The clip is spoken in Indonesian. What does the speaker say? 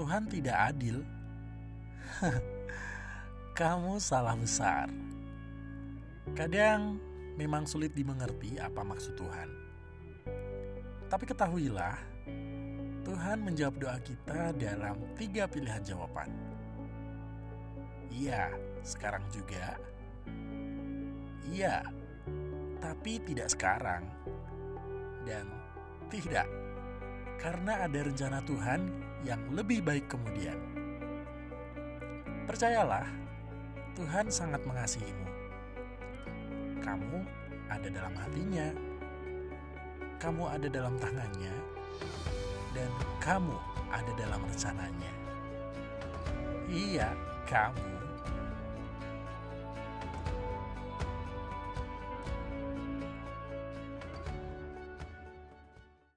Tuhan tidak adil? Kamu salah besar. Kadang memang sulit dimengerti apa maksud Tuhan. Tapi ketahuilah, Tuhan menjawab doa kita dalam tiga pilihan jawaban. Iya, sekarang juga. Iya, tapi tidak sekarang. Dan tidak, karena ada rencana Tuhan yang lebih baik kemudian. Percayalah, Tuhan sangat mengasihimu. Kamu ada dalam hatinya, kamu ada dalam tangannya, dan kamu ada dalam rencananya. Iya, kamu